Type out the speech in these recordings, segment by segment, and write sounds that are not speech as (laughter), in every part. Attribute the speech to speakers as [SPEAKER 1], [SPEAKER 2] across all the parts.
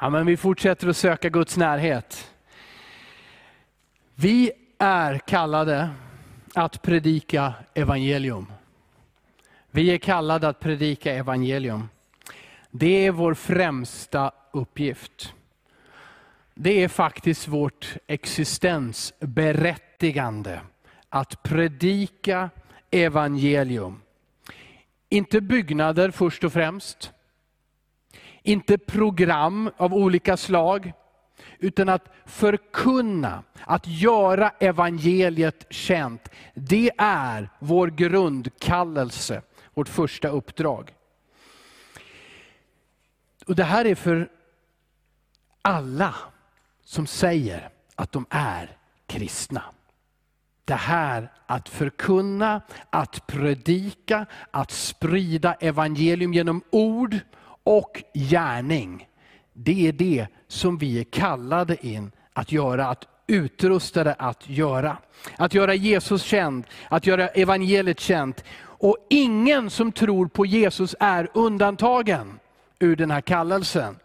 [SPEAKER 1] Ja, men vi fortsätter att söka Guds närhet. Vi är kallade att predika evangelium. Vi är kallade att predika evangelium. Det är vår främsta uppgift. Det är faktiskt vårt existensberättigande att predika evangelium. Inte byggnader först och främst. Inte program av olika slag. Utan att förkunna, att göra evangeliet känt. Det är vår grundkallelse, vårt första uppdrag. Och Det här är för alla som säger att de är kristna. Det här att förkunna, att predika, att sprida evangelium genom ord och gärning. Det är det som vi är kallade in att göra, att utrustade att göra. Att göra Jesus känd, att göra evangeliet känt. Och ingen som tror på Jesus är undantagen ur den här kallelsen.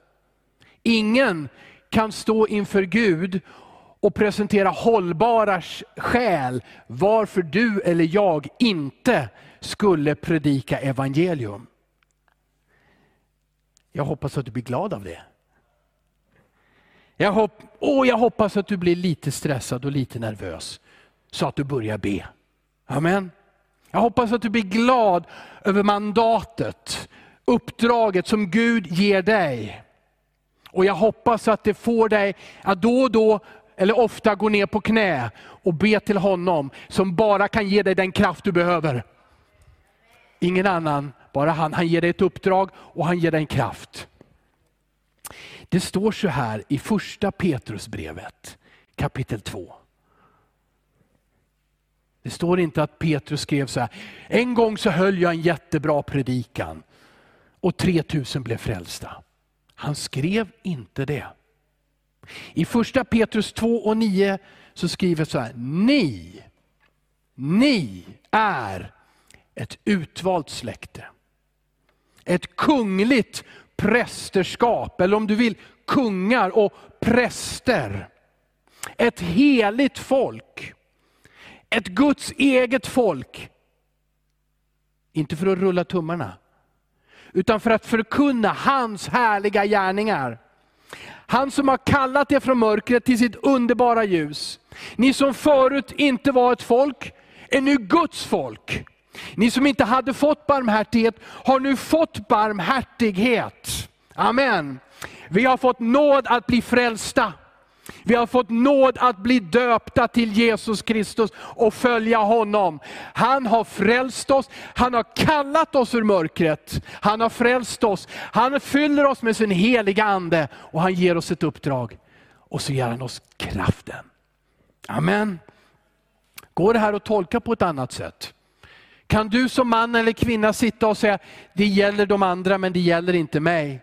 [SPEAKER 1] Ingen kan stå inför Gud och presentera hållbara skäl varför du eller jag inte skulle predika evangelium. Jag hoppas att du blir glad av det. Jag, hopp, oh, jag hoppas att du blir lite stressad och lite nervös, så att du börjar be. Amen. Jag hoppas att du blir glad över mandatet, uppdraget som Gud ger dig. Och jag hoppas att det får dig att då och då, eller ofta gå ner på knä och be till honom som bara kan ge dig den kraft du behöver. Ingen annan, bara han. Han ger dig ett uppdrag och han ger dig en kraft. Det står så här i första Petrusbrevet kapitel 2. Det står inte att Petrus skrev så här, en gång så höll jag en jättebra predikan och 3000 blev frälsta. Han skrev inte det. I första Petrus 2 och 9 så skriver så här, ni, ni är ett utvalt släkte. Ett kungligt prästerskap, eller om du vill kungar och präster. Ett heligt folk. Ett Guds eget folk. Inte för att rulla tummarna, utan för att förkunna hans härliga gärningar. Han som har kallat er från mörkret till sitt underbara ljus. Ni som förut inte var ett folk, är nu Guds folk. Ni som inte hade fått barmhärtighet har nu fått barmhärtighet. Amen. Vi har fått nåd att bli frälsta. Vi har fått nåd att bli döpta till Jesus Kristus och följa honom. Han har frälst oss, han har kallat oss ur mörkret. Han har frälst oss, han fyller oss med sin heliga ande och han ger oss ett uppdrag. Och så ger han oss kraften. Amen. Går det här att tolka på ett annat sätt? Kan du som man eller kvinna sitta och säga, det gäller de andra men det gäller inte mig.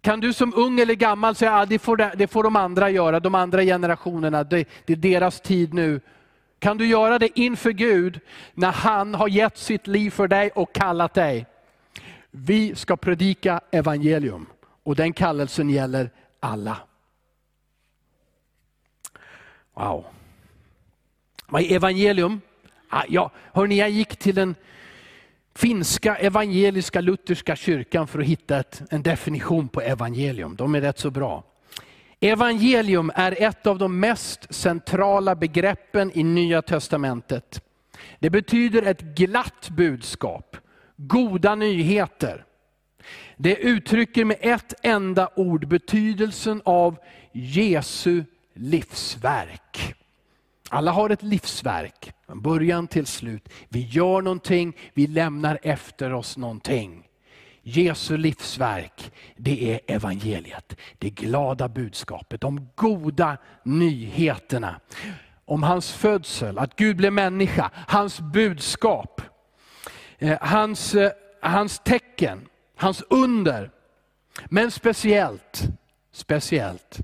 [SPEAKER 1] Kan du som ung eller gammal säga, ah, det, får, det får de andra göra, de andra generationerna, det, det är deras tid nu. Kan du göra det inför Gud när han har gett sitt liv för dig och kallat dig? Vi ska predika evangelium och den kallelsen gäller alla. Wow. Vad är evangelium? Ah, ja, hörni, jag gick till den finska evangeliska lutherska kyrkan för att hitta ett, en definition på evangelium. De är rätt så bra. Evangelium är ett av de mest centrala begreppen i Nya Testamentet. Det betyder ett glatt budskap, goda nyheter. Det uttrycker med ett enda ord betydelsen av Jesu livsverk. Alla har ett livsverk, från början till slut. Vi gör någonting, vi lämnar efter oss någonting. Jesu livsverk, det är evangeliet. Det glada budskapet, de goda nyheterna. Om hans födsel, att Gud blev människa, hans budskap. Eh, hans, eh, hans tecken, hans under. Men speciellt, speciellt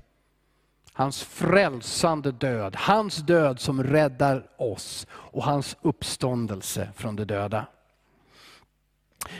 [SPEAKER 1] Hans frälsande död, hans död som räddar oss och hans uppståndelse från de döda.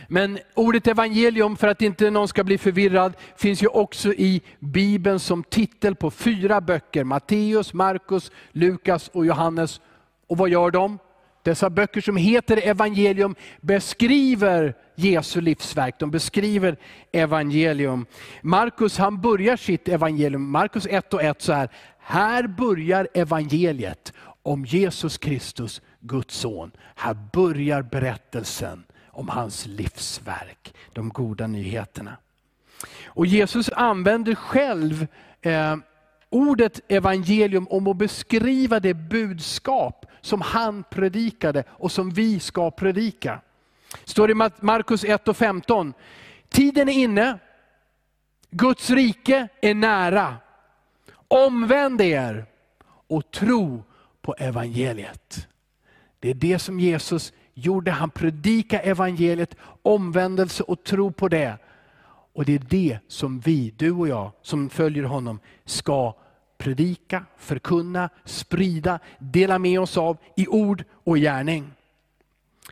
[SPEAKER 1] Men ordet evangelium, för att inte någon ska bli förvirrad, finns ju också i Bibeln som titel på fyra böcker. Matteus, Markus, Lukas och Johannes. Och vad gör de? Dessa böcker som heter evangelium beskriver Jesu livsverk. De beskriver evangelium. Markus han börjar sitt evangelium, Markus 1 och 1 så här. Här börjar evangeliet om Jesus Kristus, Guds son. Här börjar berättelsen om hans livsverk, de goda nyheterna. Och Jesus använder själv eh, ordet evangelium om att beskriva det budskap som han predikade och som vi ska predika. Står i Markus 1 och 15. Tiden är inne, Guds rike är nära. Omvänd er och tro på evangeliet. Det är det som Jesus gjorde. Han predikade evangeliet, omvändelse och tro på det. Och det är det som vi, du och jag, som följer honom, ska predika, förkunna, sprida, dela med oss av i ord och gärning.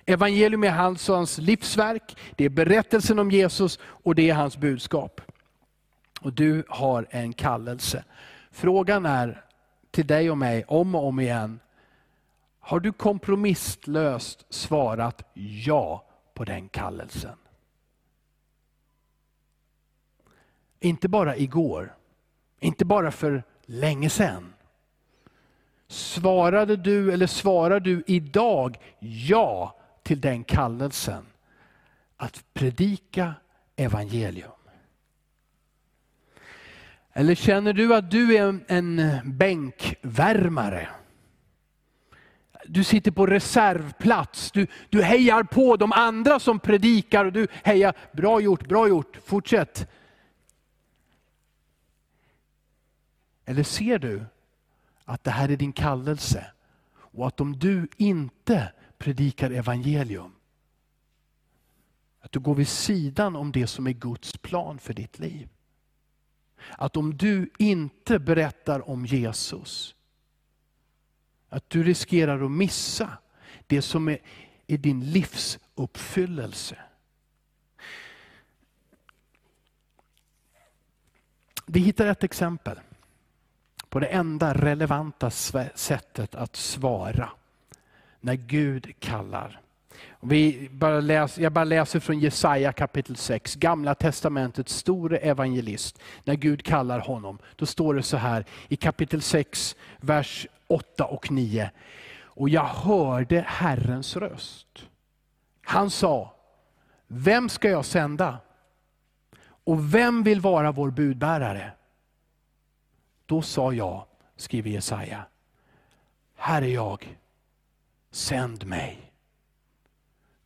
[SPEAKER 1] Evangelium är hans, och hans livsverk, det är berättelsen om Jesus och det är hans budskap. Och du har en kallelse. Frågan är till dig och mig om och om igen, har du kompromisslöst svarat ja på den kallelsen? Inte bara igår, inte bara för länge sedan. Svarade du eller svarar du idag ja till den kallelsen att predika evangelium? Eller känner du att du är en bänkvärmare? Du sitter på reservplats, du, du hejar på de andra som predikar och du hejar, bra gjort, bra gjort, fortsätt. Eller ser du att det här är din kallelse och att om du inte predikar evangelium, att du går vid sidan om det som är Guds plan för ditt liv. Att om du inte berättar om Jesus, att du riskerar att missa det som är, är din livsuppfyllelse. Vi hittar ett exempel på det enda relevanta sättet att svara när Gud kallar. Vi bara läser, jag bara läser från Jesaja kapitel 6, gamla testamentets store evangelist. När Gud kallar honom. Då står det så här i kapitel 6, vers 8 och 9. Och jag hörde Herrens röst. Han sa, vem ska jag sända? Och vem vill vara vår budbärare? Då sa jag, skriver Jesaja, här är jag, sänd mig.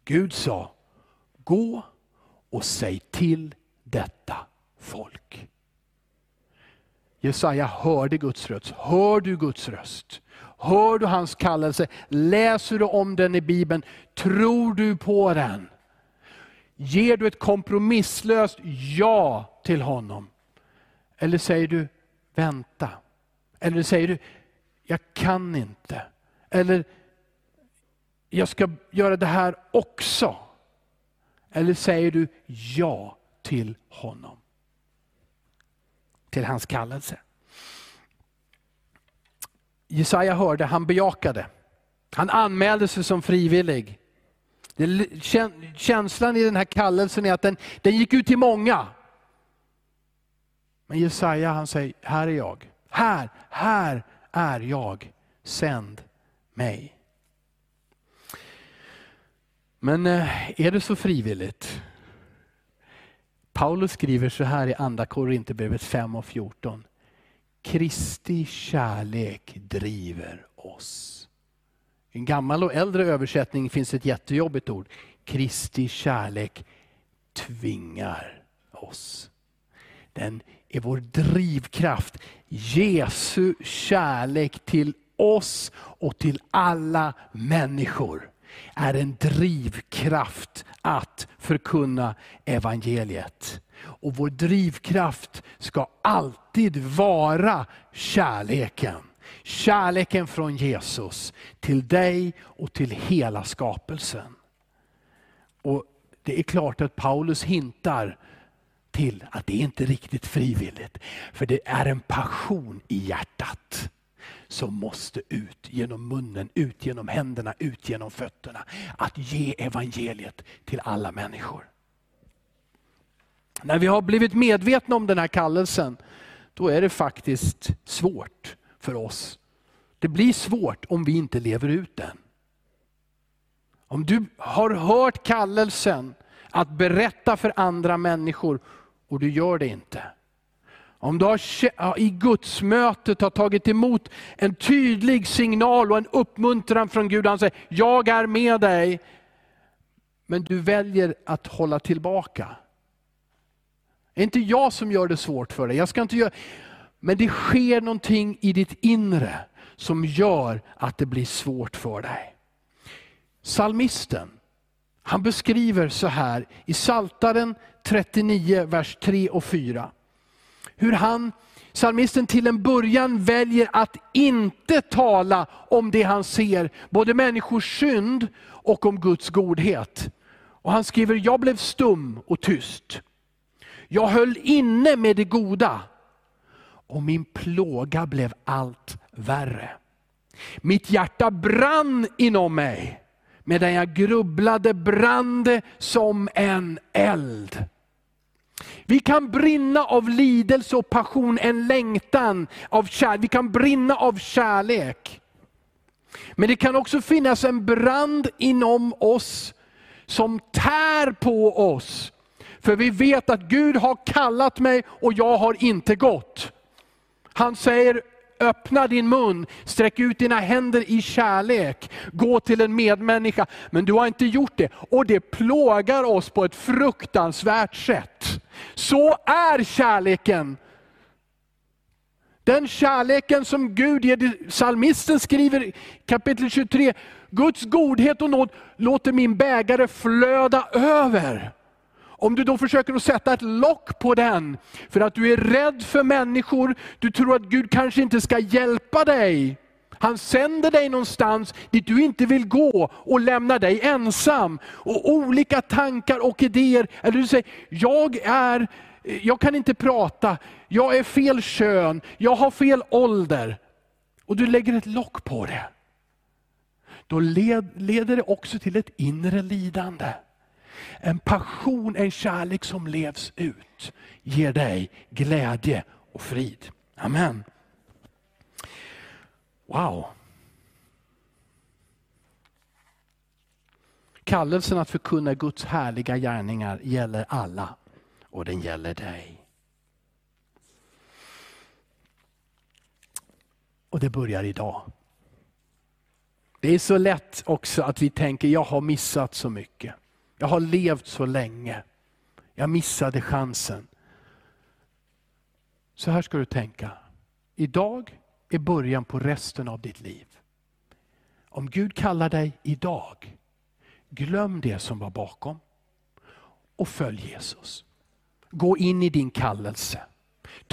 [SPEAKER 1] Gud sa, gå och säg till detta folk. Jesaja hörde Guds röst. Hör du Guds röst? Hör du hans kallelse? Läser du om den i Bibeln? Tror du på den? Ger du ett kompromisslöst ja till honom? Eller säger du, vänta. Eller säger du, jag kan inte. Eller, jag ska göra det här också. Eller säger du ja till honom? Till hans kallelse. Jesaja hörde, han bejakade. Han anmälde sig som frivillig. Känslan i den här kallelsen är att den, den gick ut till många. Men Jesaja han säger, här är jag. Här, här är jag. Sänd mig. Men eh, är det så frivilligt? Paulus skriver så här i andra Korinthierbrevet 5 och 14. Kristi kärlek driver oss. I en gammal och äldre översättning finns ett jättejobbigt ord. Kristi kärlek tvingar oss. Den är vår drivkraft. Jesu kärlek till oss och till alla människor är en drivkraft att förkunna evangeliet. Och vår drivkraft ska alltid vara kärleken. Kärleken från Jesus till dig och till hela skapelsen. Och det är klart att Paulus hintar till att det inte är riktigt frivilligt. För det är en passion i hjärtat som måste ut genom munnen, ut genom händerna, ut genom fötterna. Att ge evangeliet till alla människor. När vi har blivit medvetna om den här kallelsen, då är det faktiskt svårt för oss. Det blir svårt om vi inte lever ut den. Om du har hört kallelsen att berätta för andra människor och du gör det inte. Om du har, i gudsmötet har tagit emot en tydlig signal och en uppmuntran från Gud. Han säger, jag är med dig. Men du väljer att hålla tillbaka. Det är inte jag som gör det svårt för dig. Jag ska inte göra... Men det sker någonting i ditt inre som gör att det blir svårt för dig. Salmisten, han beskriver så här i Saltaren 39, vers 3 och 4. Hur han, psalmisten till en början väljer att inte tala om det han ser, både människors synd och om Guds godhet. Och han skriver, jag blev stum och tyst. Jag höll inne med det goda och min plåga blev allt värre. Mitt hjärta brann inom mig. Medan jag grubblade brann det som en eld. Vi kan brinna av lidelse och passion, en längtan av kärlek. Vi kan brinna av kärlek. Men det kan också finnas en brand inom oss som tär på oss. För vi vet att Gud har kallat mig och jag har inte gått. Han säger öppna din mun, sträck ut dina händer i kärlek, gå till en medmänniska. Men du har inte gjort det och det plågar oss på ett fruktansvärt sätt. Så är kärleken. Den kärleken som Gud ger, psalmisten skriver kapitel 23, Guds godhet och nåd låter min bägare flöda över. Om du då försöker att sätta ett lock på den, för att du är rädd för människor, du tror att Gud kanske inte ska hjälpa dig. Han sänder dig någonstans dit du inte vill gå och lämnar dig ensam. Och olika tankar och idéer, eller du säger, jag är jag kan inte prata, jag är fel kön, jag har fel ålder. Och du lägger ett lock på det. Då leder det också till ett inre lidande. En passion, en kärlek som levs ut ger dig glädje och frid. Amen. Wow. Kallelsen att förkunna Guds härliga gärningar gäller alla och den gäller dig. Och det börjar idag. Det är så lätt också att vi tänker, jag har missat så mycket. Jag har levt så länge. Jag missade chansen. Så här ska du tänka. Idag är början på resten av ditt liv. Om Gud kallar dig idag, glöm det som var bakom och följ Jesus. Gå in i din kallelse.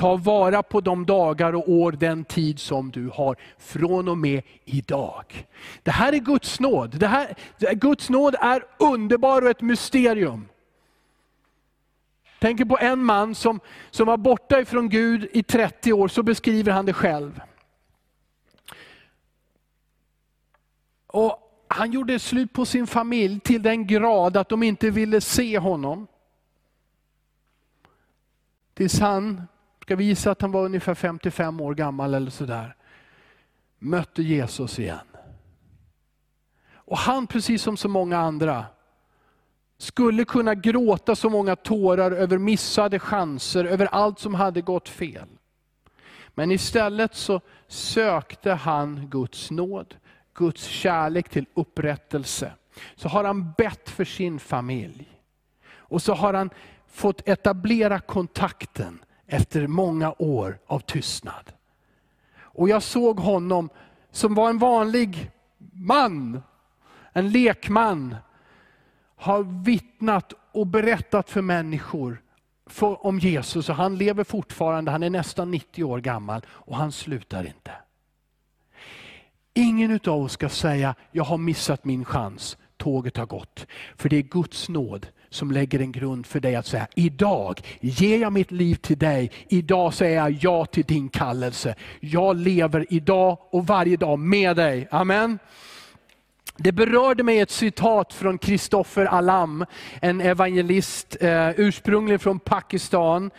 [SPEAKER 1] Ta vara på de dagar och år, den tid som du har från och med idag. Det här är Guds nåd. Det här, Guds nåd är underbar och ett mysterium. Tänker på en man som, som var borta ifrån Gud i 30 år, så beskriver han det själv. Och Han gjorde slut på sin familj till den grad att de inte ville se honom. Tills han ska visa att han var ungefär 55 år gammal eller sådär. Mötte Jesus igen. Och han, precis som så många andra, skulle kunna gråta så många tårar över missade chanser, över allt som hade gått fel. Men istället så sökte han Guds nåd, Guds kärlek till upprättelse. Så har han bett för sin familj. Och så har han fått etablera kontakten efter många år av tystnad. Och jag såg honom som var en vanlig man, en lekman, har vittnat och berättat för människor för, om Jesus. Och han lever fortfarande, han är nästan 90 år gammal och han slutar inte. Ingen av oss ska säga, jag har missat min chans, tåget har gått. För det är Guds nåd som lägger en grund för dig att säga, idag ger jag mitt liv till dig. Idag säger jag ja till din kallelse. Jag lever idag och varje dag med dig. Amen. Det berörde mig ett citat från Kristoffer Alam, en evangelist eh, ursprungligen från Pakistan.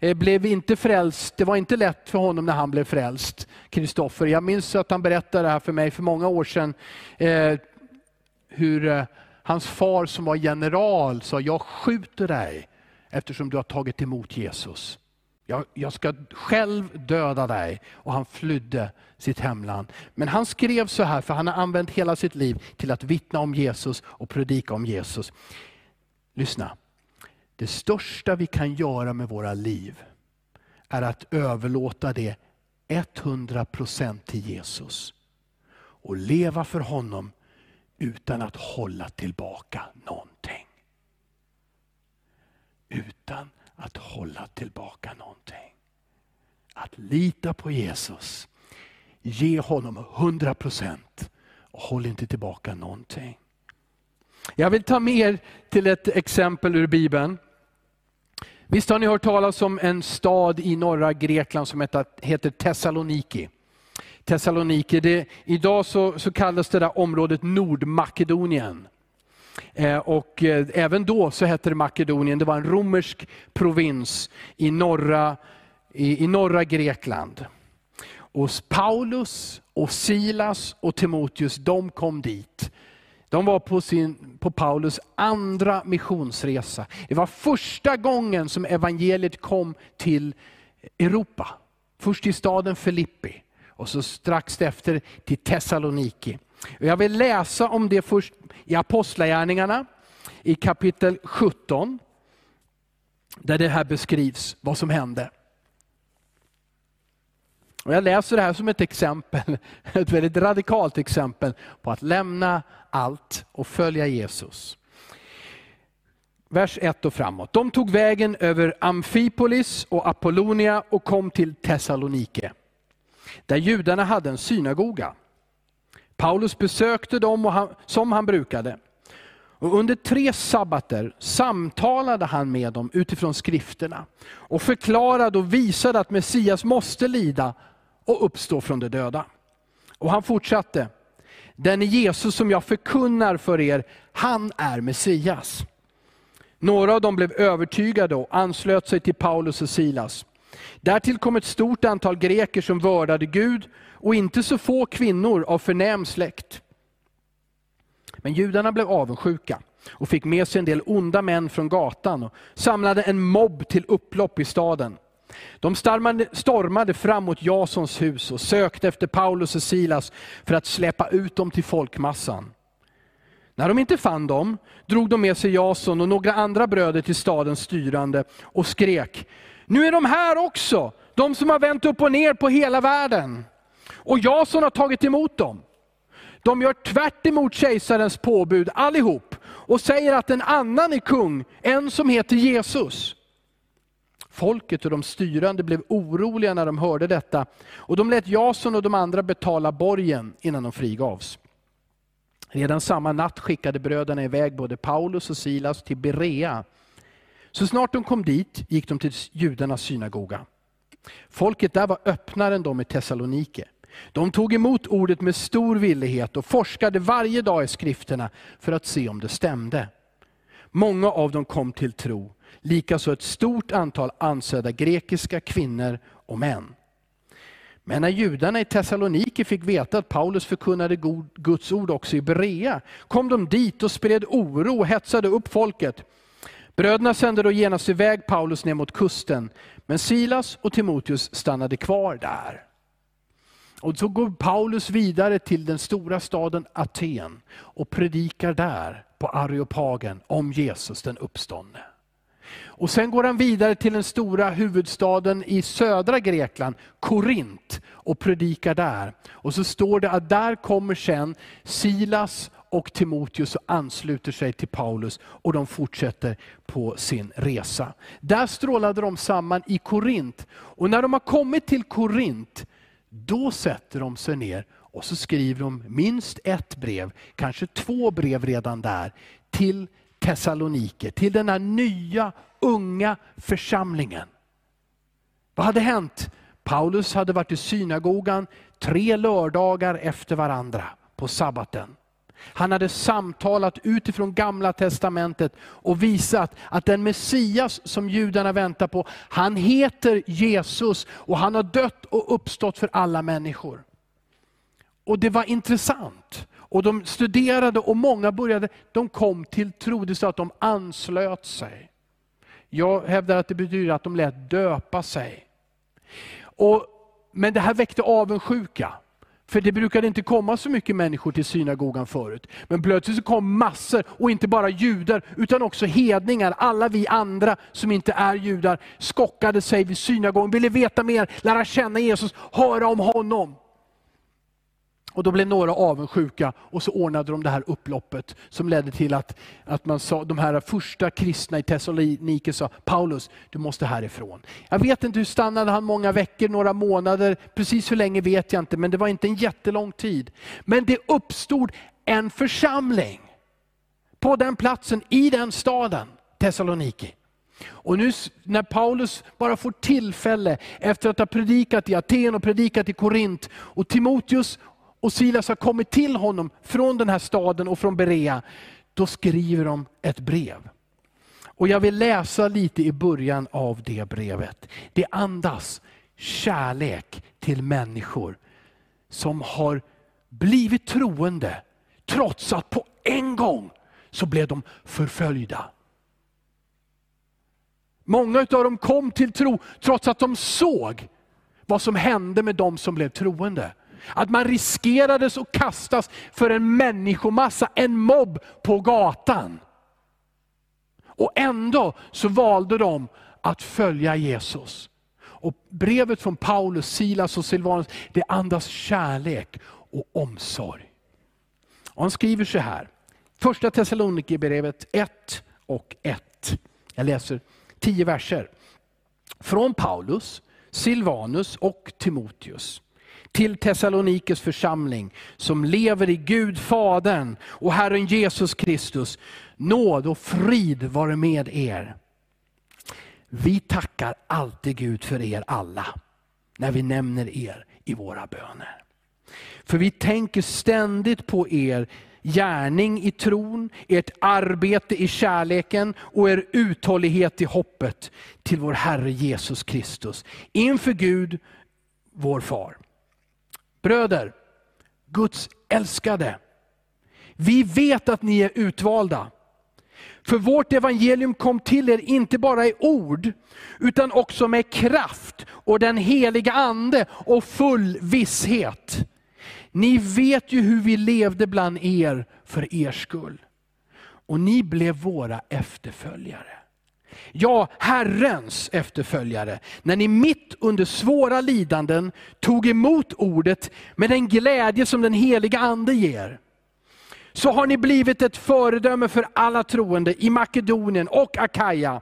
[SPEAKER 1] Eh, blev inte frälst, det var inte lätt för honom när han blev frälst, Kristoffer. Jag minns att han berättade det här för mig för många år sedan. Eh, hur eh, hans far som var general sa, jag skjuter dig eftersom du har tagit emot Jesus. Jag, jag, ska själv döda dig. Och han flydde sitt hemland. Men han skrev så här, för han har använt hela sitt liv till att vittna om Jesus och predika om Jesus. Lyssna. Det största vi kan göra med våra liv är att överlåta det 100% till Jesus. Och leva för honom utan att hålla tillbaka någonting. Utan att hålla tillbaka någonting. Att lita på Jesus. Ge honom 100 procent. och håll inte tillbaka någonting. Jag vill ta med er till ett exempel ur Bibeln. Visst har ni hört talas om en stad i norra Grekland som heter Thessaloniki. Thessaloniki, det, idag så, så kallas det där området Nordmakedonien. Eh, och eh, även då så hette det Makedonien, det var en romersk provins i norra, i, i norra Grekland. Och Paulus, och Silas och Timoteus, de kom dit. De var på, sin, på Paulus andra missionsresa. Det var första gången som evangeliet kom till Europa. Först till staden Filippi och så strax efter till Thessaloniki. Jag vill läsa om det först i Apostlagärningarna i kapitel 17. Där det här beskrivs, vad som hände. Och jag läser det här som ett exempel, (laughs) ett väldigt radikalt exempel på att lämna allt och följa Jesus. Vers 1 och framåt. De tog vägen över Amfipolis och Apollonia och kom till Thessalonike. Där judarna hade en synagoga. Paulus besökte dem han, som han brukade. Och under tre sabbater samtalade han med dem utifrån skrifterna och förklarade och visade att Messias måste lida och uppstå från de döda. Och han fortsatte, den Jesus som jag förkunnar för er, han är Messias. Några av dem blev övertygade och anslöt sig till Paulus och Silas. Därtill kom ett stort antal greker som vördade Gud och inte så få kvinnor av förnäm släkt. Men judarna blev avundsjuka och fick med sig en del onda män från gatan och samlade en mobb till upplopp i staden. De stormade fram mot Jasons hus och sökte efter Paulus och Silas för att släppa ut dem till folkmassan. När de inte fann dem drog de med sig Jason och några andra bröder till stadens styrande och skrek, nu är de här också, de som har vänt upp och ner på hela världen. Och Jason har tagit emot dem. De gör tvärt emot kejsarens påbud allihop och säger att en annan är kung, en som heter Jesus. Folket och de styrande blev oroliga när de hörde detta och de lät Jason och de andra betala borgen innan de frigavs. Redan samma natt skickade bröderna iväg både Paulus och Silas till Berea. Så snart de kom dit gick de till judarnas synagoga. Folket där var öppnare än de i Thessalonike. De tog emot ordet med stor villighet och forskade varje dag i skrifterna för att se om det stämde. Många av dem kom till tro, likaså ett stort antal ansedda grekiska kvinnor och män. Men när judarna i Thessaloniki fick veta att Paulus förkunnade Guds ord också i Berea, kom de dit och spred oro och hetsade upp folket. Bröderna sände då genast iväg Paulus ner mot kusten, men Silas och Timoteus stannade kvar där. Och så går Paulus vidare till den stora staden Aten och predikar där på Areopagen om Jesus den uppståndne. Och sen går han vidare till den stora huvudstaden i södra Grekland, Korint, och predikar där. Och så står det att där kommer sen Silas och Timoteus och ansluter sig till Paulus och de fortsätter på sin resa. Där strålade de samman i Korint. Och när de har kommit till Korint, då sätter de sig ner och så skriver de minst ett brev, kanske två brev redan där, till Thessaloniker, till den här nya unga församlingen. Vad hade hänt? Paulus hade varit i synagogan tre lördagar efter varandra på sabbaten. Han hade samtalat utifrån gamla testamentet och visat att den Messias som judarna väntar på, han heter Jesus och han har dött och uppstått för alla människor. Och det var intressant. Och de studerade och många började, de kom till tro. Det sa att de anslöt sig. Jag hävdar att det betyder att de lät döpa sig. Och, men det här väckte avundsjuka. För det brukade inte komma så mycket människor till synagogan förut. Men plötsligt så kom massor, och inte bara judar, utan också hedningar. Alla vi andra som inte är judar skockade sig vid synagogan, ville veta mer, lära känna Jesus, höra om honom. Och då blev några avundsjuka och så ordnade de det här upploppet som ledde till att, att man sa, de här första kristna i Thessaloniki sa, Paulus du måste härifrån. Jag vet inte hur stannade han många veckor, några månader, precis hur länge vet jag inte, men det var inte en jättelång tid. Men det uppstod en församling på den platsen, i den staden, Thessaloniki. Och nu när Paulus bara får tillfälle, efter att ha predikat i Aten och predikat i Korint, och Timoteus och Silas har kommit till honom från den här staden och från Berea, då skriver de ett brev. Och Jag vill läsa lite i början av det brevet. Det andas kärlek till människor som har blivit troende, trots att på en gång så blev de förföljda. Många av dem kom till tro trots att de såg vad som hände med dem som blev troende. Att man riskerades att kastas för en människomassa, en mobb på gatan. Och ändå så valde de att följa Jesus. Och brevet från Paulus, Silas och Silvanus, det andas kärlek och omsorg. Och han skriver så här, första Thessalonikerbrevet 1 och 1. Jag läser tio verser. Från Paulus, Silvanus och Timoteus till Thessalonikes församling som lever i Gud Fadern och Herren Jesus Kristus. Nåd och frid vare med er. Vi tackar alltid Gud för er alla när vi nämner er i våra böner. För vi tänker ständigt på er gärning i tron, ert arbete i kärleken och er uthållighet i hoppet till vår Herre Jesus Kristus. Inför Gud, vår far. Bröder, Guds älskade. Vi vet att ni är utvalda. För vårt evangelium kom till er inte bara i ord, utan också med kraft och den heliga ande och full visshet. Ni vet ju hur vi levde bland er för er skull. Och ni blev våra efterföljare ja, Herrens efterföljare, när ni mitt under svåra lidanden tog emot ordet med den glädje som den heliga Ande ger. Så har ni blivit ett föredöme för alla troende i Makedonien och Akaja.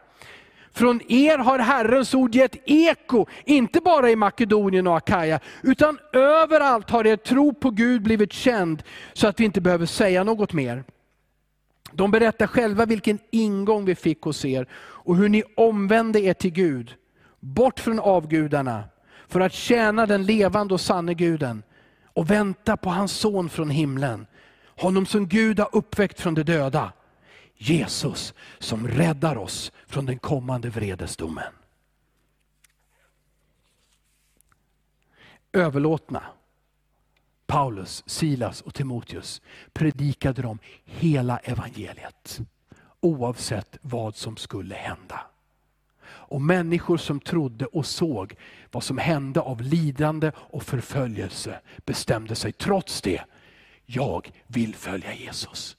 [SPEAKER 1] Från er har Herrens ord gett eko, inte bara i Makedonien och Akaja, utan överallt har er tro på Gud blivit känd, så att vi inte behöver säga något mer. De berättar själva vilken ingång vi fick hos er och hur ni omvände er till Gud, bort från avgudarna, för att tjäna den levande och sanne guden och vänta på hans son från himlen. Honom som Gud har uppväckt från de döda. Jesus som räddar oss från den kommande vredesdomen. Överlåtna Paulus, Silas och Timoteus predikade de hela evangeliet. Oavsett vad som skulle hända. Och människor som trodde och såg vad som hände av lidande och förföljelse bestämde sig trots det, jag vill följa Jesus.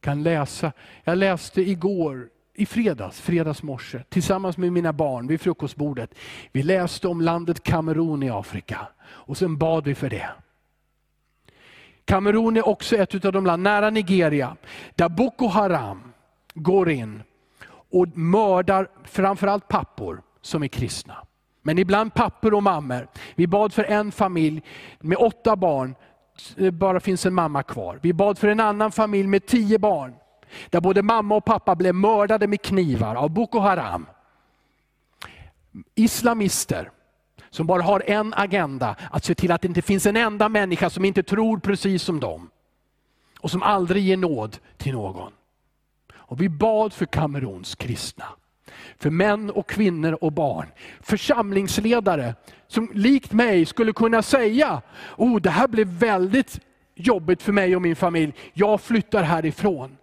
[SPEAKER 1] Kan läsa, jag läste igår i fredags, fredags morse, tillsammans med mina barn vid frukostbordet. Vi läste om landet Kamerun i Afrika och sen bad vi för det. Kamerun är också ett av de land nära Nigeria, där Boko Haram går in och mördar framförallt pappor som är kristna. Men ibland pappor och mammor. Vi bad för en familj med åtta barn det bara finns en mamma kvar. Vi bad för en annan familj med tio barn. Där både mamma och pappa blev mördade med knivar av Boko Haram. Islamister som bara har en agenda, att se till att det inte finns en enda människa som inte tror precis som dem. Och som aldrig ger nåd till någon. Och vi bad för Kameruns kristna. För män och kvinnor och barn. Församlingsledare som likt mig skulle kunna säga, oh, det här blev väldigt jobbigt för mig och min familj, jag flyttar härifrån.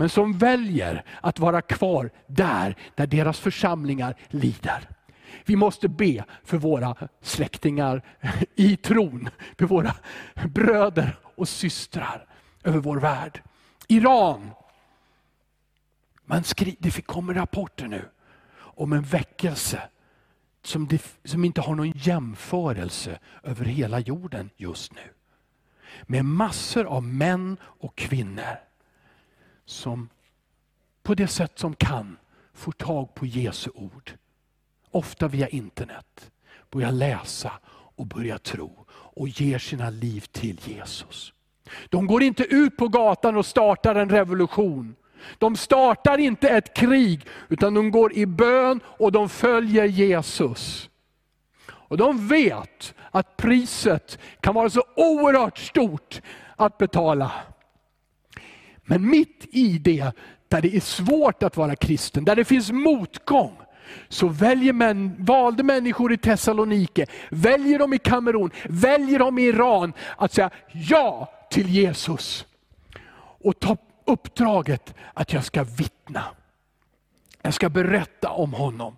[SPEAKER 1] Men som väljer att vara kvar där, där deras församlingar lider. Vi måste be för våra släktingar i tron, för våra bröder och systrar över vår värld. Iran. Man skri det kommer rapporter nu om en väckelse som, det, som inte har någon jämförelse över hela jorden just nu. Med massor av män och kvinnor som på det sätt som kan får tag på Jesu ord. Ofta via internet. Börjar läsa och börjar tro och ger sina liv till Jesus. De går inte ut på gatan och startar en revolution. De startar inte ett krig, utan de går i bön och de följer Jesus. Och de vet att priset kan vara så oerhört stort att betala. Men mitt i det, där det är svårt att vara kristen, där det finns motgång, så väljer män, valde människor i Thessalonike, väljer de i Kamerun, väljer de i Iran att säga ja till Jesus. Och ta uppdraget att jag ska vittna. Jag ska berätta om honom.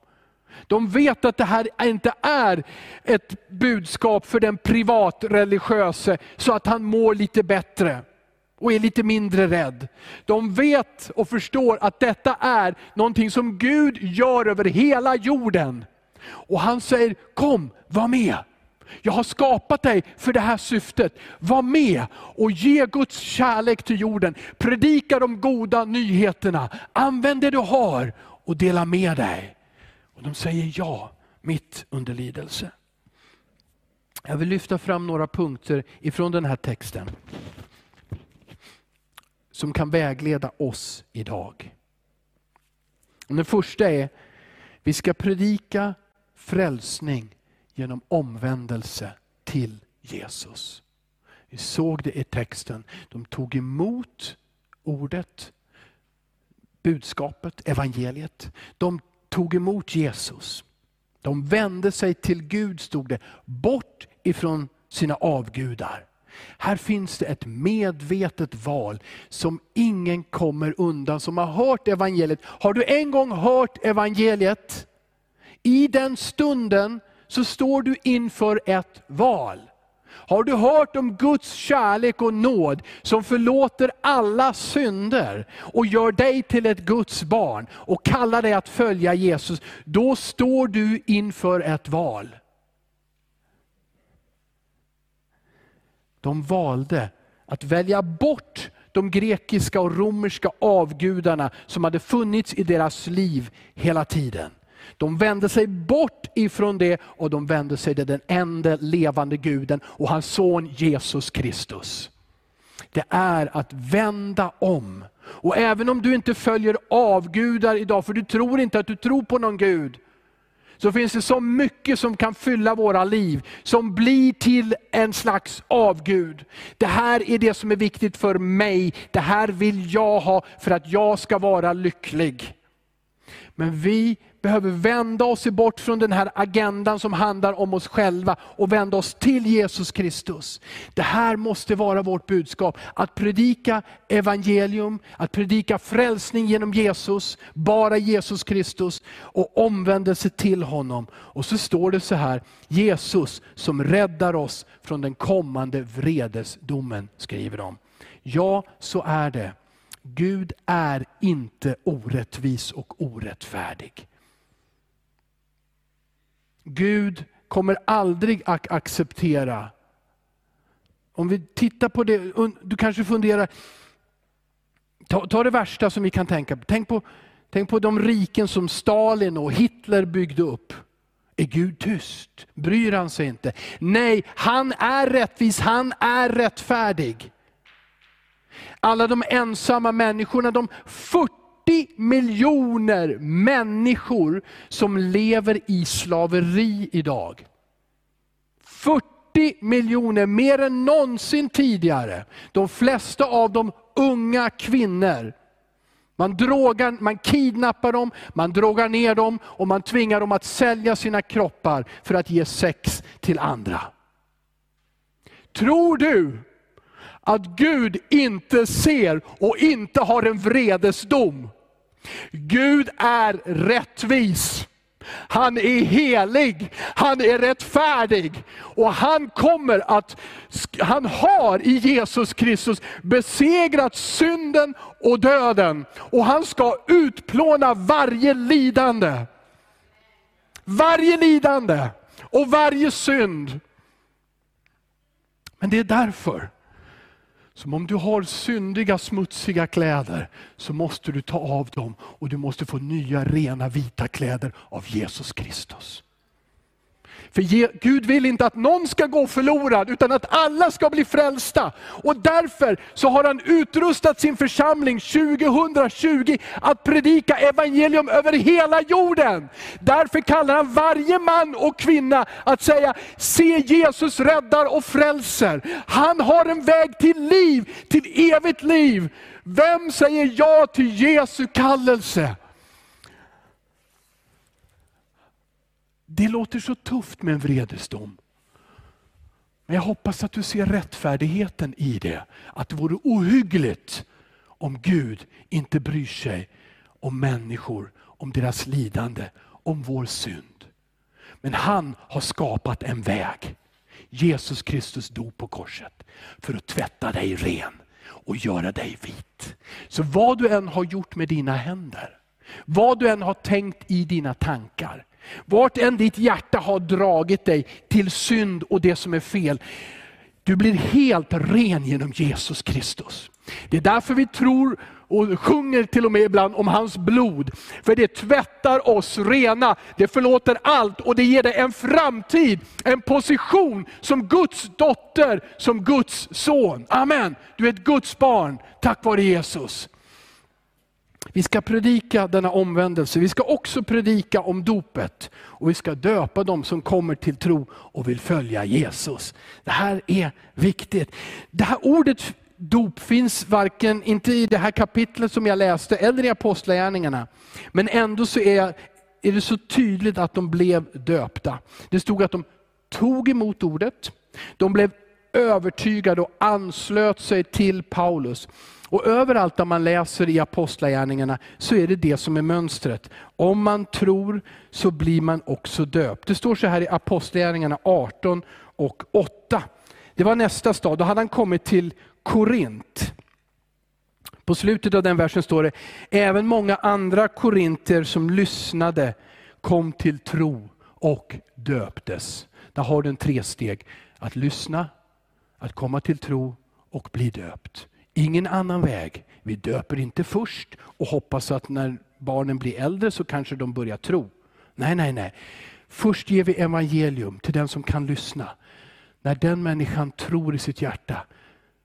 [SPEAKER 1] De vet att det här inte är ett budskap för den privatreligiöse så att han mår lite bättre och är lite mindre rädd. De vet och förstår att detta är någonting som Gud gör över hela jorden. Och han säger, kom, var med. Jag har skapat dig för det här syftet. Var med och ge Guds kärlek till jorden. Predika de goda nyheterna. Använd det du har och dela med dig. Och De säger ja, mitt under lidelse. Jag vill lyfta fram några punkter ifrån den här texten som kan vägleda oss idag. Den första är, vi ska predika frälsning genom omvändelse till Jesus. Vi såg det i texten. De tog emot ordet, budskapet, evangeliet. De tog emot Jesus. De vände sig till Gud, stod det, bort ifrån sina avgudar. Här finns det ett medvetet val som ingen kommer undan som har hört evangeliet. Har du en gång hört evangeliet, i den stunden så står du inför ett val. Har du hört om Guds kärlek och nåd som förlåter alla synder och gör dig till ett Guds barn och kallar dig att följa Jesus, då står du inför ett val. De valde att välja bort de grekiska och romerska avgudarna som hade funnits i deras liv hela tiden. De vände sig bort ifrån det och de vände sig till den enda levande guden och hans son Jesus Kristus. Det är att vända om. Och även om du inte följer avgudar idag, för du tror inte att du tror på någon Gud, så finns det så mycket som kan fylla våra liv, som blir till en slags avgud. Det här är det som är viktigt för mig, det här vill jag ha för att jag ska vara lycklig. Men vi behöver vända oss bort från den här agendan som handlar om oss själva och vända oss till Jesus Kristus. Det här måste vara vårt budskap. Att predika evangelium, att predika frälsning genom Jesus, bara Jesus Kristus och omvändelse till honom. Och så står det så här, Jesus som räddar oss från den kommande vredesdomen, skriver de. Ja, så är det. Gud är inte orättvis och orättfärdig. Gud kommer aldrig att acceptera. Om vi tittar på det, du kanske funderar, ta, ta det värsta som vi kan tänka på. Tänk, på. tänk på de riken som Stalin och Hitler byggde upp. Är Gud tyst? Bryr han sig inte? Nej, han är rättvis, han är rättfärdig. Alla de ensamma människorna, de 40 40 miljoner människor som lever i slaveri idag. 40 miljoner, mer än någonsin tidigare. De flesta av dem unga kvinnor. Man, drogar, man kidnappar dem, man drogar ner dem och man tvingar dem att sälja sina kroppar för att ge sex till andra. Tror du att Gud inte ser och inte har en vredesdom? Gud är rättvis. Han är helig, han är rättfärdig och han kommer att, han har i Jesus Kristus besegrat synden och döden. Och han ska utplåna varje lidande. Varje lidande och varje synd. Men det är därför som om du har syndiga, smutsiga kläder, så måste du ta av dem och du måste få nya, rena, vita kläder av Jesus Kristus. För Gud vill inte att någon ska gå förlorad, utan att alla ska bli frälsta. Och därför så har han utrustat sin församling 2020 att predika evangelium över hela jorden. Därför kallar han varje man och kvinna att säga, se Jesus räddar och frälser. Han har en väg till liv, till evigt liv. Vem säger ja till Jesu kallelse? Det låter så tufft med en vredesdom. Men jag hoppas att du ser rättfärdigheten i det. Att det vore ohyggligt om Gud inte bryr sig om människor, om deras lidande, om vår synd. Men han har skapat en väg. Jesus Kristus dog på korset för att tvätta dig ren och göra dig vit. Så vad du än har gjort med dina händer, vad du än har tänkt i dina tankar, vart än ditt hjärta har dragit dig till synd och det som är fel. Du blir helt ren genom Jesus Kristus. Det är därför vi tror och sjunger till och med ibland om hans blod. För det tvättar oss rena, det förlåter allt och det ger dig en framtid, en position som Guds dotter, som Guds son. Amen. Du är ett Guds barn tack vare Jesus. Vi ska predika denna omvändelse. Vi ska också predika om dopet. Och vi ska döpa dem som kommer till tro och vill följa Jesus. Det här är viktigt. Det här ordet dop finns varken, inte i det här kapitlet som jag läste, eller i apostlagärningarna. Men ändå så är, är det så tydligt att de blev döpta. Det stod att de tog emot ordet, de blev övertygade och anslöt sig till Paulus. Och överallt där man läser i Apostlagärningarna så är det det som är mönstret. Om man tror så blir man också döpt. Det står så här i Apostlagärningarna 18 och 8. Det var nästa stad, då hade han kommit till Korint. På slutet av den versen står det, även många andra korinter som lyssnade kom till tro och döptes. Där har du en tresteg. Att lyssna, att komma till tro och bli döpt. Ingen annan väg. Vi döper inte först och hoppas att när barnen blir äldre så kanske de börjar tro. Nej, nej, nej. Först ger vi evangelium till den som kan lyssna. När den människan tror i sitt hjärta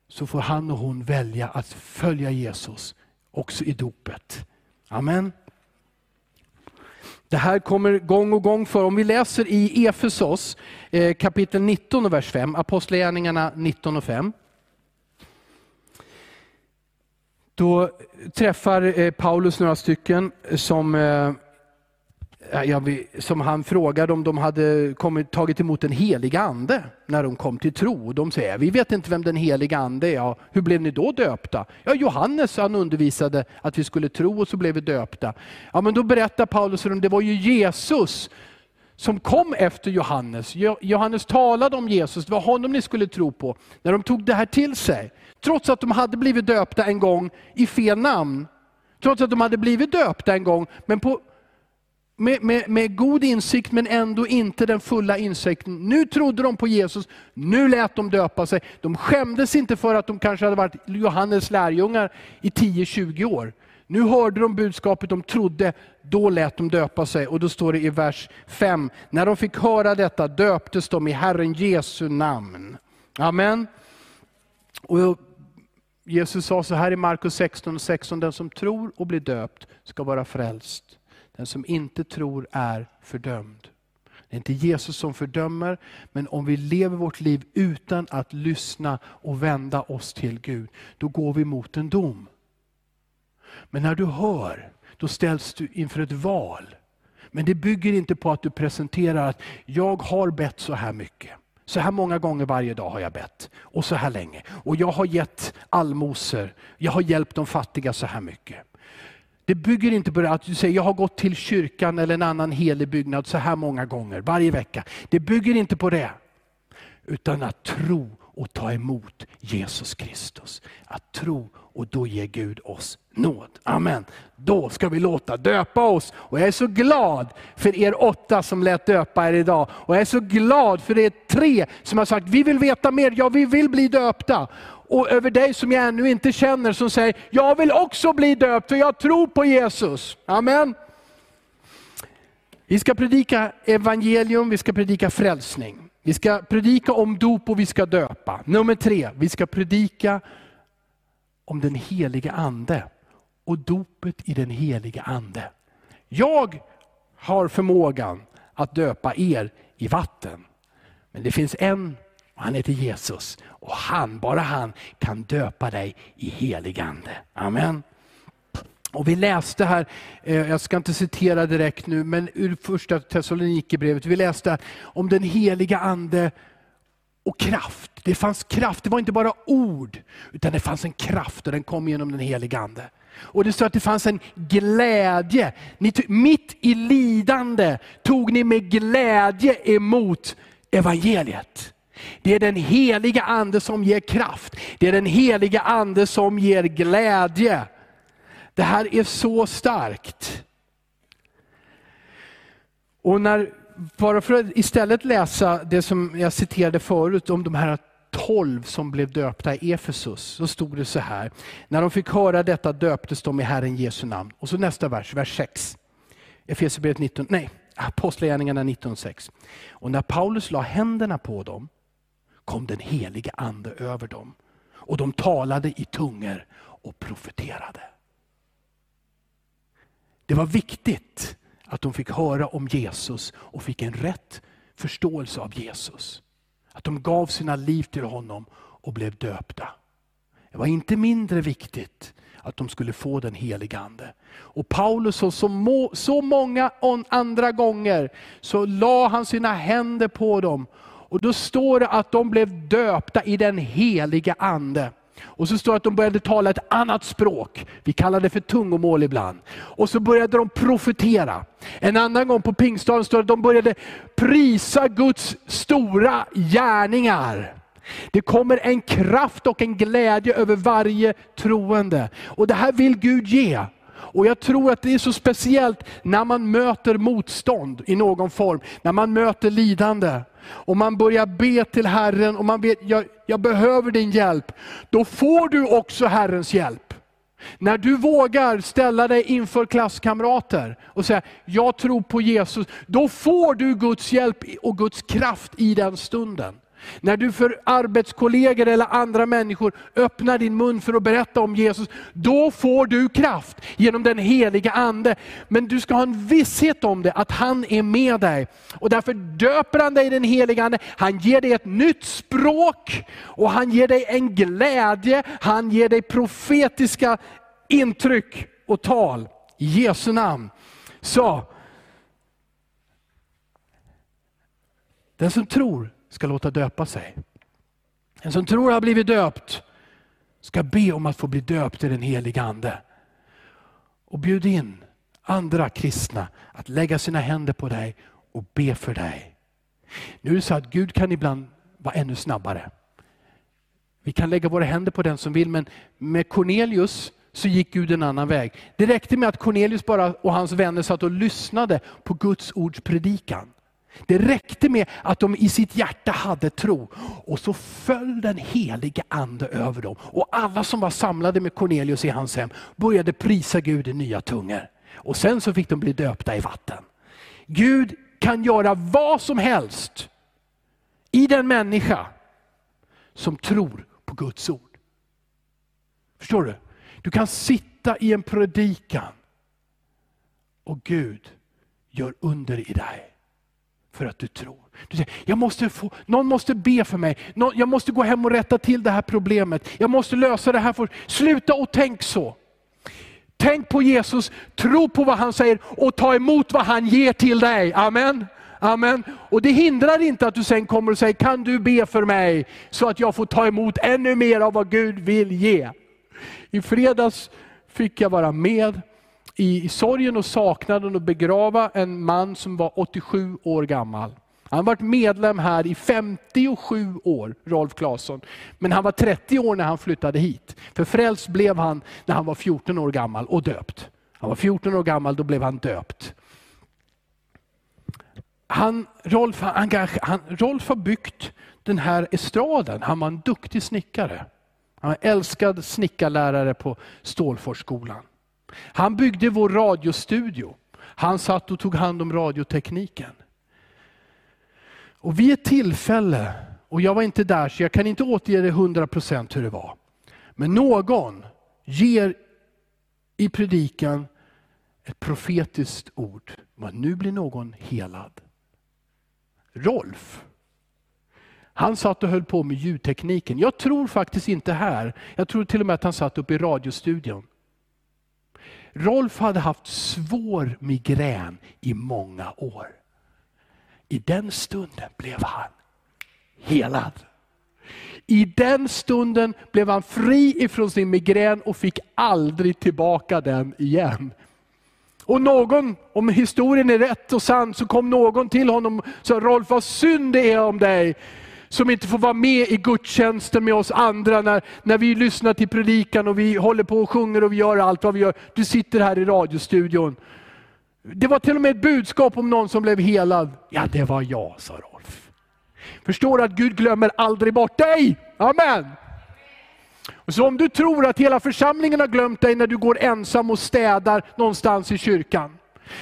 [SPEAKER 1] så får han och hon välja att följa Jesus också i dopet. Amen. Det här kommer gång och gång för. Om vi läser i Efesos eh, kapitel 19 och vers 5, Apostlagärningarna 19 och 5. Då träffar eh, Paulus några stycken som, eh, som han frågade om de hade kommit, tagit emot den heliga ande när de kom till tro. De säger, vi vet inte vem den heliga ande är. Hur blev ni då döpta? Ja, Johannes han undervisade att vi skulle tro och så blev vi döpta. Ja, men då berättar Paulus att det var ju Jesus som kom efter Johannes. Johannes talade om Jesus, det var honom ni skulle tro på. När de tog det här till sig, trots att de hade blivit döpta en gång i fel namn, trots att de hade blivit döpta en gång, men på, med, med, med, god insikt men ändå inte den fulla insikten. Nu trodde de på Jesus, nu lät de döpa sig. De skämdes inte för att de kanske hade varit Johannes lärjungar i 10-20 år. Nu hörde de budskapet, de trodde, då lät de döpa sig. Och då står det i vers 5, när de fick höra detta döptes de i Herren Jesu namn. Amen. Och Jesus sa så här i Markus 16 och 16, den som tror och blir döpt ska vara frälst. Den som inte tror är fördömd. Det är inte Jesus som fördömer, men om vi lever vårt liv utan att lyssna och vända oss till Gud, då går vi mot en dom. Men när du hör, då ställs du inför ett val. Men det bygger inte på att du presenterar att jag har bett så här mycket. Så här många gånger varje dag har jag bett. Och så här länge. Och jag har gett allmosor. Jag har hjälpt de fattiga så här mycket. Det bygger inte på att du säger jag har gått till kyrkan eller en annan helig byggnad så här många gånger varje vecka. Det bygger inte på det. Utan att tro och ta emot Jesus Kristus. Att tro och då ger Gud oss nåd. Amen. Då ska vi låta döpa oss. Och jag är så glad för er åtta som lät döpa er idag. Och jag är så glad för er tre som har sagt, vi vill veta mer, ja vi vill bli döpta. Och över dig som jag ännu inte känner som säger, jag vill också bli döpt för jag tror på Jesus. Amen. Vi ska predika evangelium, vi ska predika frälsning. Vi ska predika om dop och vi ska döpa. Nummer tre, vi ska predika om den helige ande och dopet i den helige ande. Jag har förmågan att döpa er i vatten. Men det finns en, och han heter Jesus. Och han, bara han, kan döpa dig i helig ande. Amen. Och vi läste här, eh, jag ska inte citera direkt nu, men ur första Thessalonikerbrevet, vi läste om den heliga ande och kraft. Det fanns kraft, det var inte bara ord, utan det fanns en kraft och den kom genom den helige ande. Och det står att det fanns en glädje. Ni, mitt i lidande tog ni med glädje emot evangeliet. Det är den heliga ande som ger kraft. Det är den heliga ande som ger glädje. Det här är så starkt. Och när, bara för att istället läsa det som jag citerade förut om de här tolv som blev döpta i Efesus, så stod det så här. När de fick höra detta döptes de i Herren Jesu namn. Och så nästa vers, vers 6. Efesierbrevet 19, nej, Apostlagärningarna 19.6. Och när Paulus la händerna på dem kom den helige ande över dem. Och de talade i tungor och profeterade. Det var viktigt att de fick höra om Jesus och fick en rätt förståelse av Jesus. Att de gav sina liv till honom och blev döpta. Det var inte mindre viktigt att de skulle få den helige Ande. Och Paulus, så, så, så många andra gånger, så la han sina händer på dem. Och då står det att de blev döpta i den helige Ande. Och så står det att de började tala ett annat språk. Vi kallar det för tungomål ibland. Och så började de profetera. En annan gång på pingstdagen står det att de började prisa Guds stora gärningar. Det kommer en kraft och en glädje över varje troende. Och det här vill Gud ge. Och jag tror att det är så speciellt när man möter motstånd i någon form, när man möter lidande. Och man börjar be till Herren och man vet, jag, jag behöver din hjälp. Då får du också Herrens hjälp. När du vågar ställa dig inför klasskamrater och säga, jag tror på Jesus, då får du Guds hjälp och Guds kraft i den stunden. När du för arbetskollegor eller andra människor öppnar din mun för att berätta om Jesus, då får du kraft genom den heliga Ande. Men du ska ha en visshet om det, att han är med dig. Och därför döper han dig i den heliga Ande. Han ger dig ett nytt språk och han ger dig en glädje, han ger dig profetiska intryck och tal. I Jesu namn. Så, den som tror ska låta döpa sig. En som tror har blivit döpt ska be om att få bli döpt i den heliga Ande. Och bjud in andra kristna att lägga sina händer på dig och be för dig. Nu är det så att Gud kan ibland vara ännu snabbare. Vi kan lägga våra händer på den som vill, men med Cornelius så gick Gud en annan väg. Det räckte med att Cornelius bara och hans vänner satt och lyssnade på Guds ords predikan. Det räckte med att de i sitt hjärta hade tro. Och så föll den helige ande över dem. Och alla som var samlade med Cornelius i hans hem började prisa Gud i nya tungor. Och sen så fick de bli döpta i vatten. Gud kan göra vad som helst i den människa som tror på Guds ord. Förstår du? Du kan sitta i en predikan och Gud gör under i dig. För att du tror. Du säger, jag måste få, någon måste be för mig. jag måste gå hem och rätta till det här problemet. Jag måste lösa det här. För, sluta och tänk så. Tänk på Jesus, tro på vad han säger och ta emot vad han ger till dig. Amen. Amen. Och det hindrar inte att du sen kommer och säger, kan du be för mig så att jag får ta emot ännu mer av vad Gud vill ge. I fredags fick jag vara med i sorgen och saknaden att begrava en man som var 87 år gammal. Han har varit medlem här i 57 år, Rolf Claesson. Men han var 30 år när han flyttade hit. För frälst blev han när han var 14 år gammal och döpt. Han var 14 år gammal, då blev han döpt. Han, Rolf, han, han, Rolf har byggt den här estraden. Han var en duktig snickare. Han var älskad snickarlärare på Stålforsskolan. Han byggde vår radiostudio. Han satt och tog hand om radiotekniken. Och vid ett tillfälle, och jag var inte där så jag kan inte återge det 100% hur det var. Men någon ger i predikan ett profetiskt ord. nu blir någon helad. Rolf, han satt och höll på med ljudtekniken. Jag tror faktiskt inte här, jag tror till och med att han satt uppe i radiostudion. Rolf hade haft svår migrän i många år. I den stunden blev han helad. I den stunden blev han fri ifrån sin migrän och fick aldrig tillbaka den igen. Och någon, om historien är rätt och sann, så kom någon till honom och sa, Rolf vad synd det är om dig som inte får vara med i gudstjänsten med oss andra när, när vi lyssnar till predikan och vi håller på och sjunger och vi gör allt vad vi gör. Du sitter här i radiostudion. Det var till och med ett budskap om någon som blev helad. Ja, det var jag, sa Rolf. Förstår du att Gud glömmer aldrig bort dig? Amen. Så om du tror att hela församlingen har glömt dig när du går ensam och städar någonstans i kyrkan.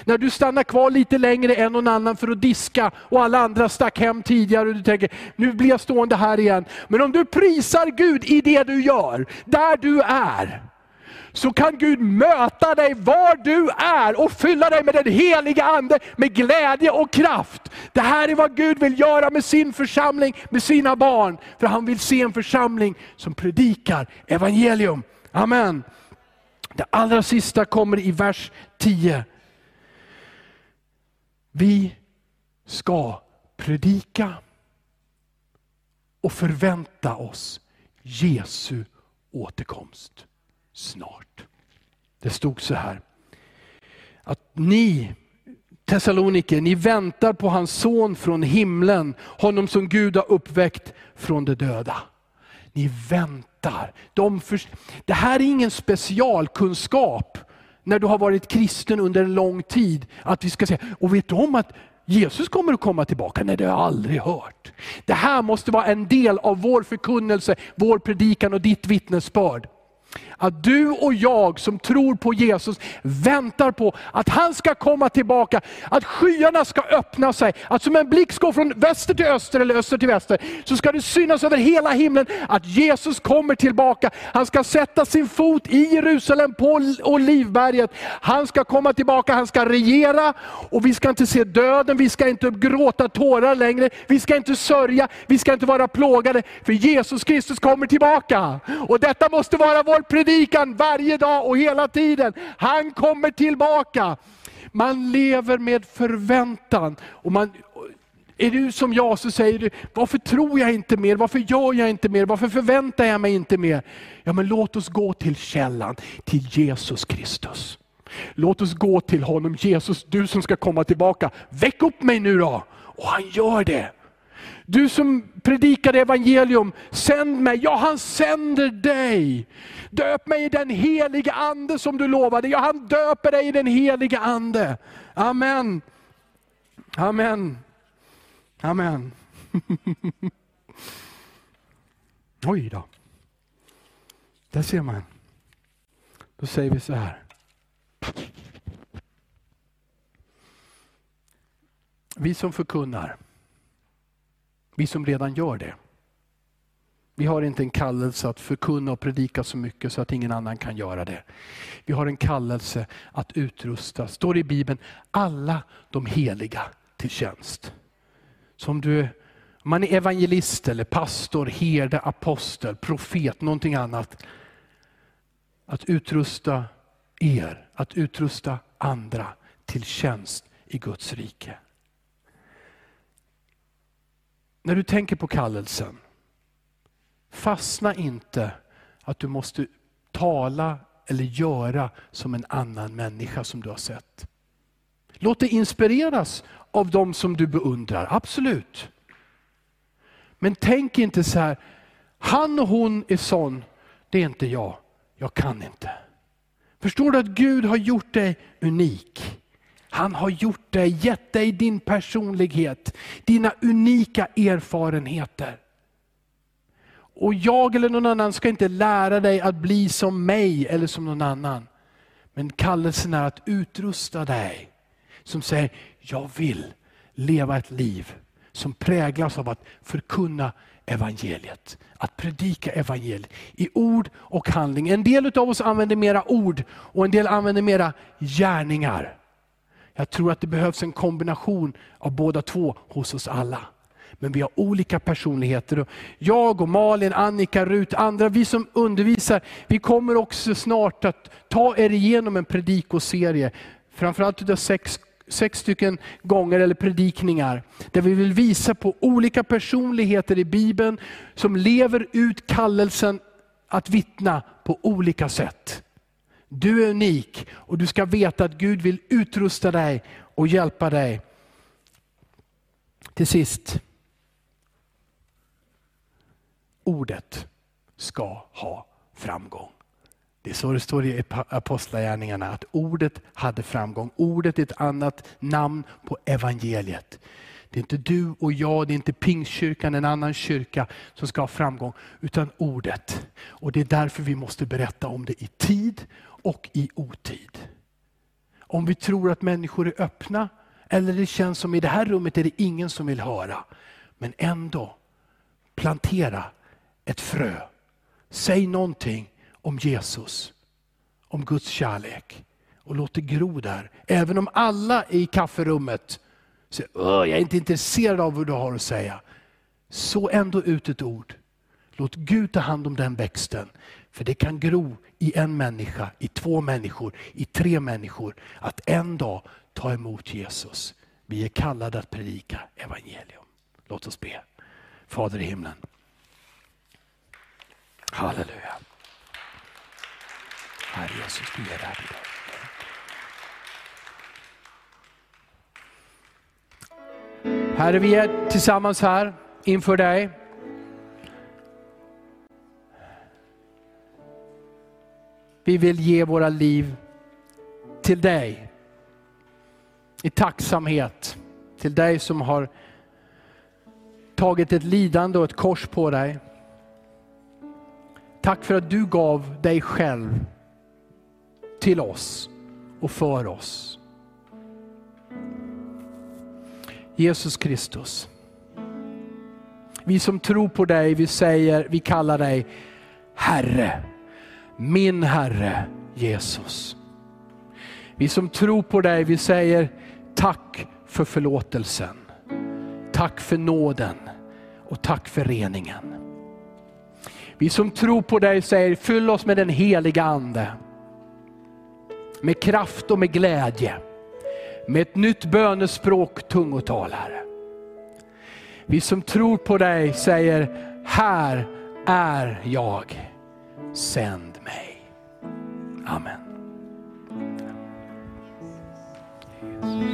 [SPEAKER 1] När du stannar kvar lite längre än någon annan för att diska och alla andra stack hem tidigare och du tänker, nu blir jag stående här igen. Men om du prisar Gud i det du gör, där du är, så kan Gud möta dig var du är och fylla dig med den heliga Ande, med glädje och kraft. Det här är vad Gud vill göra med sin församling, med sina barn. För han vill se en församling som predikar evangelium. Amen. Det allra sista kommer i vers 10. Vi ska predika och förvänta oss Jesu återkomst snart. Det stod så här, att ni Thessaloniker, ni väntar på hans son från himlen, honom som Gud har uppväckt från de döda. Ni väntar. De för... Det här är ingen specialkunskap när du har varit kristen under en lång tid. Att vi ska säga, och vet du om att Jesus kommer att komma tillbaka? Nej, det har jag aldrig hört. Det här måste vara en del av vår förkunnelse, vår predikan och ditt vittnesbörd att du och jag som tror på Jesus väntar på att han ska komma tillbaka, att skyarna ska öppna sig, att som en blixt går från väster till öster eller öster till väster, så ska det synas över hela himlen att Jesus kommer tillbaka. Han ska sätta sin fot i Jerusalem på Olivberget. Han ska komma tillbaka, han ska regera och vi ska inte se döden, vi ska inte gråta tårar längre, vi ska inte sörja, vi ska inte vara plågade, för Jesus Kristus kommer tillbaka. Och detta måste vara vår predikan varje dag och hela tiden. Han kommer tillbaka. Man lever med förväntan. Och man, är du som jag så säger du, varför tror jag inte mer? Varför gör jag inte mer? Varför förväntar jag mig inte mer? Ja men låt oss gå till källan, till Jesus Kristus. Låt oss gå till honom, Jesus du som ska komma tillbaka. Väck upp mig nu då! Och han gör det. Du som predikade evangelium, sänd mig. Ja, han sänder dig. Döp mig i den heliga ande som du lovade. Ja, han döper dig i den heliga ande. Amen. Amen. Amen. (laughs) Oj då. Där ser man. Då säger vi så här. Vi som förkunnar, vi som redan gör det. Vi har inte en kallelse att förkunna och predika så mycket så att ingen annan kan göra det. Vi har en kallelse att utrusta, står det i Bibeln, alla de heliga till tjänst. Som du, om man är evangelist, eller pastor, herde, apostel, profet, någonting annat. Att utrusta er, att utrusta andra till tjänst i Guds rike. När du tänker på kallelsen, fastna inte att du måste tala eller göra som en annan människa som du har sett. Låt dig inspireras av dem som du beundrar, absolut. Men tänk inte så här, han och hon är sån, det är inte jag, jag kan inte. Förstår du att Gud har gjort dig unik? Han har gjort dig, gett dig din personlighet, dina unika erfarenheter. Och jag eller någon annan ska inte lära dig att bli som mig eller som någon annan. Men kallelsen är att utrusta dig som säger, jag vill leva ett liv som präglas av att förkunna evangeliet. Att predika evangeliet i ord och handling. En del av oss använder mera ord och en del använder mera gärningar. Jag tror att det behövs en kombination av båda två hos oss alla. Men vi har olika personligheter. Jag och Malin, Annika, Rut, andra, vi som undervisar, vi kommer också snart att ta er igenom en predikoserie. Framförallt utav sex, sex stycken gånger eller predikningar. Där vi vill visa på olika personligheter i Bibeln som lever ut kallelsen att vittna på olika sätt. Du är unik och du ska veta att Gud vill utrusta dig och hjälpa dig. Till sist, ordet ska ha framgång. Det är så det står i Apostlagärningarna, att ordet hade framgång. Ordet är ett annat namn på evangeliet. Det är inte du och jag, det är inte Pingstkyrkan, en annan kyrka som ska ha framgång, utan ordet. Och Det är därför vi måste berätta om det i tid och i otid. Om vi tror att människor är öppna, eller det känns som i det här rummet är det ingen som vill höra. Men ändå, plantera ett frö. Säg någonting om Jesus, om Guds kärlek och låt det gro där. Även om alla i kafferummet säger, jag är inte intresserad av vad du har att säga. Så ändå ut ett ord. Låt Gud ta hand om den växten. För det kan gro i en människa, i två människor, i tre människor. Att en dag ta emot Jesus. Vi är kallade att predika evangelium. Låt oss be. Fader i himlen. Halleluja. Herre Jesus, du är där idag. Herre, vi är tillsammans här inför dig. Vi vill ge våra liv till dig. I tacksamhet till dig som har tagit ett lidande och ett kors på dig. Tack för att du gav dig själv till oss och för oss. Jesus Kristus. Vi som tror på dig, vi säger, vi kallar dig Herre. Min Herre Jesus. Vi som tror på dig, vi säger tack för förlåtelsen. Tack för nåden och tack för reningen. Vi som tror på dig säger fyll oss med den heliga Ande. Med kraft och med glädje. Med ett nytt bönespråk, tungotal Herre. Vi som tror på dig säger, här är jag, sänd. Amen.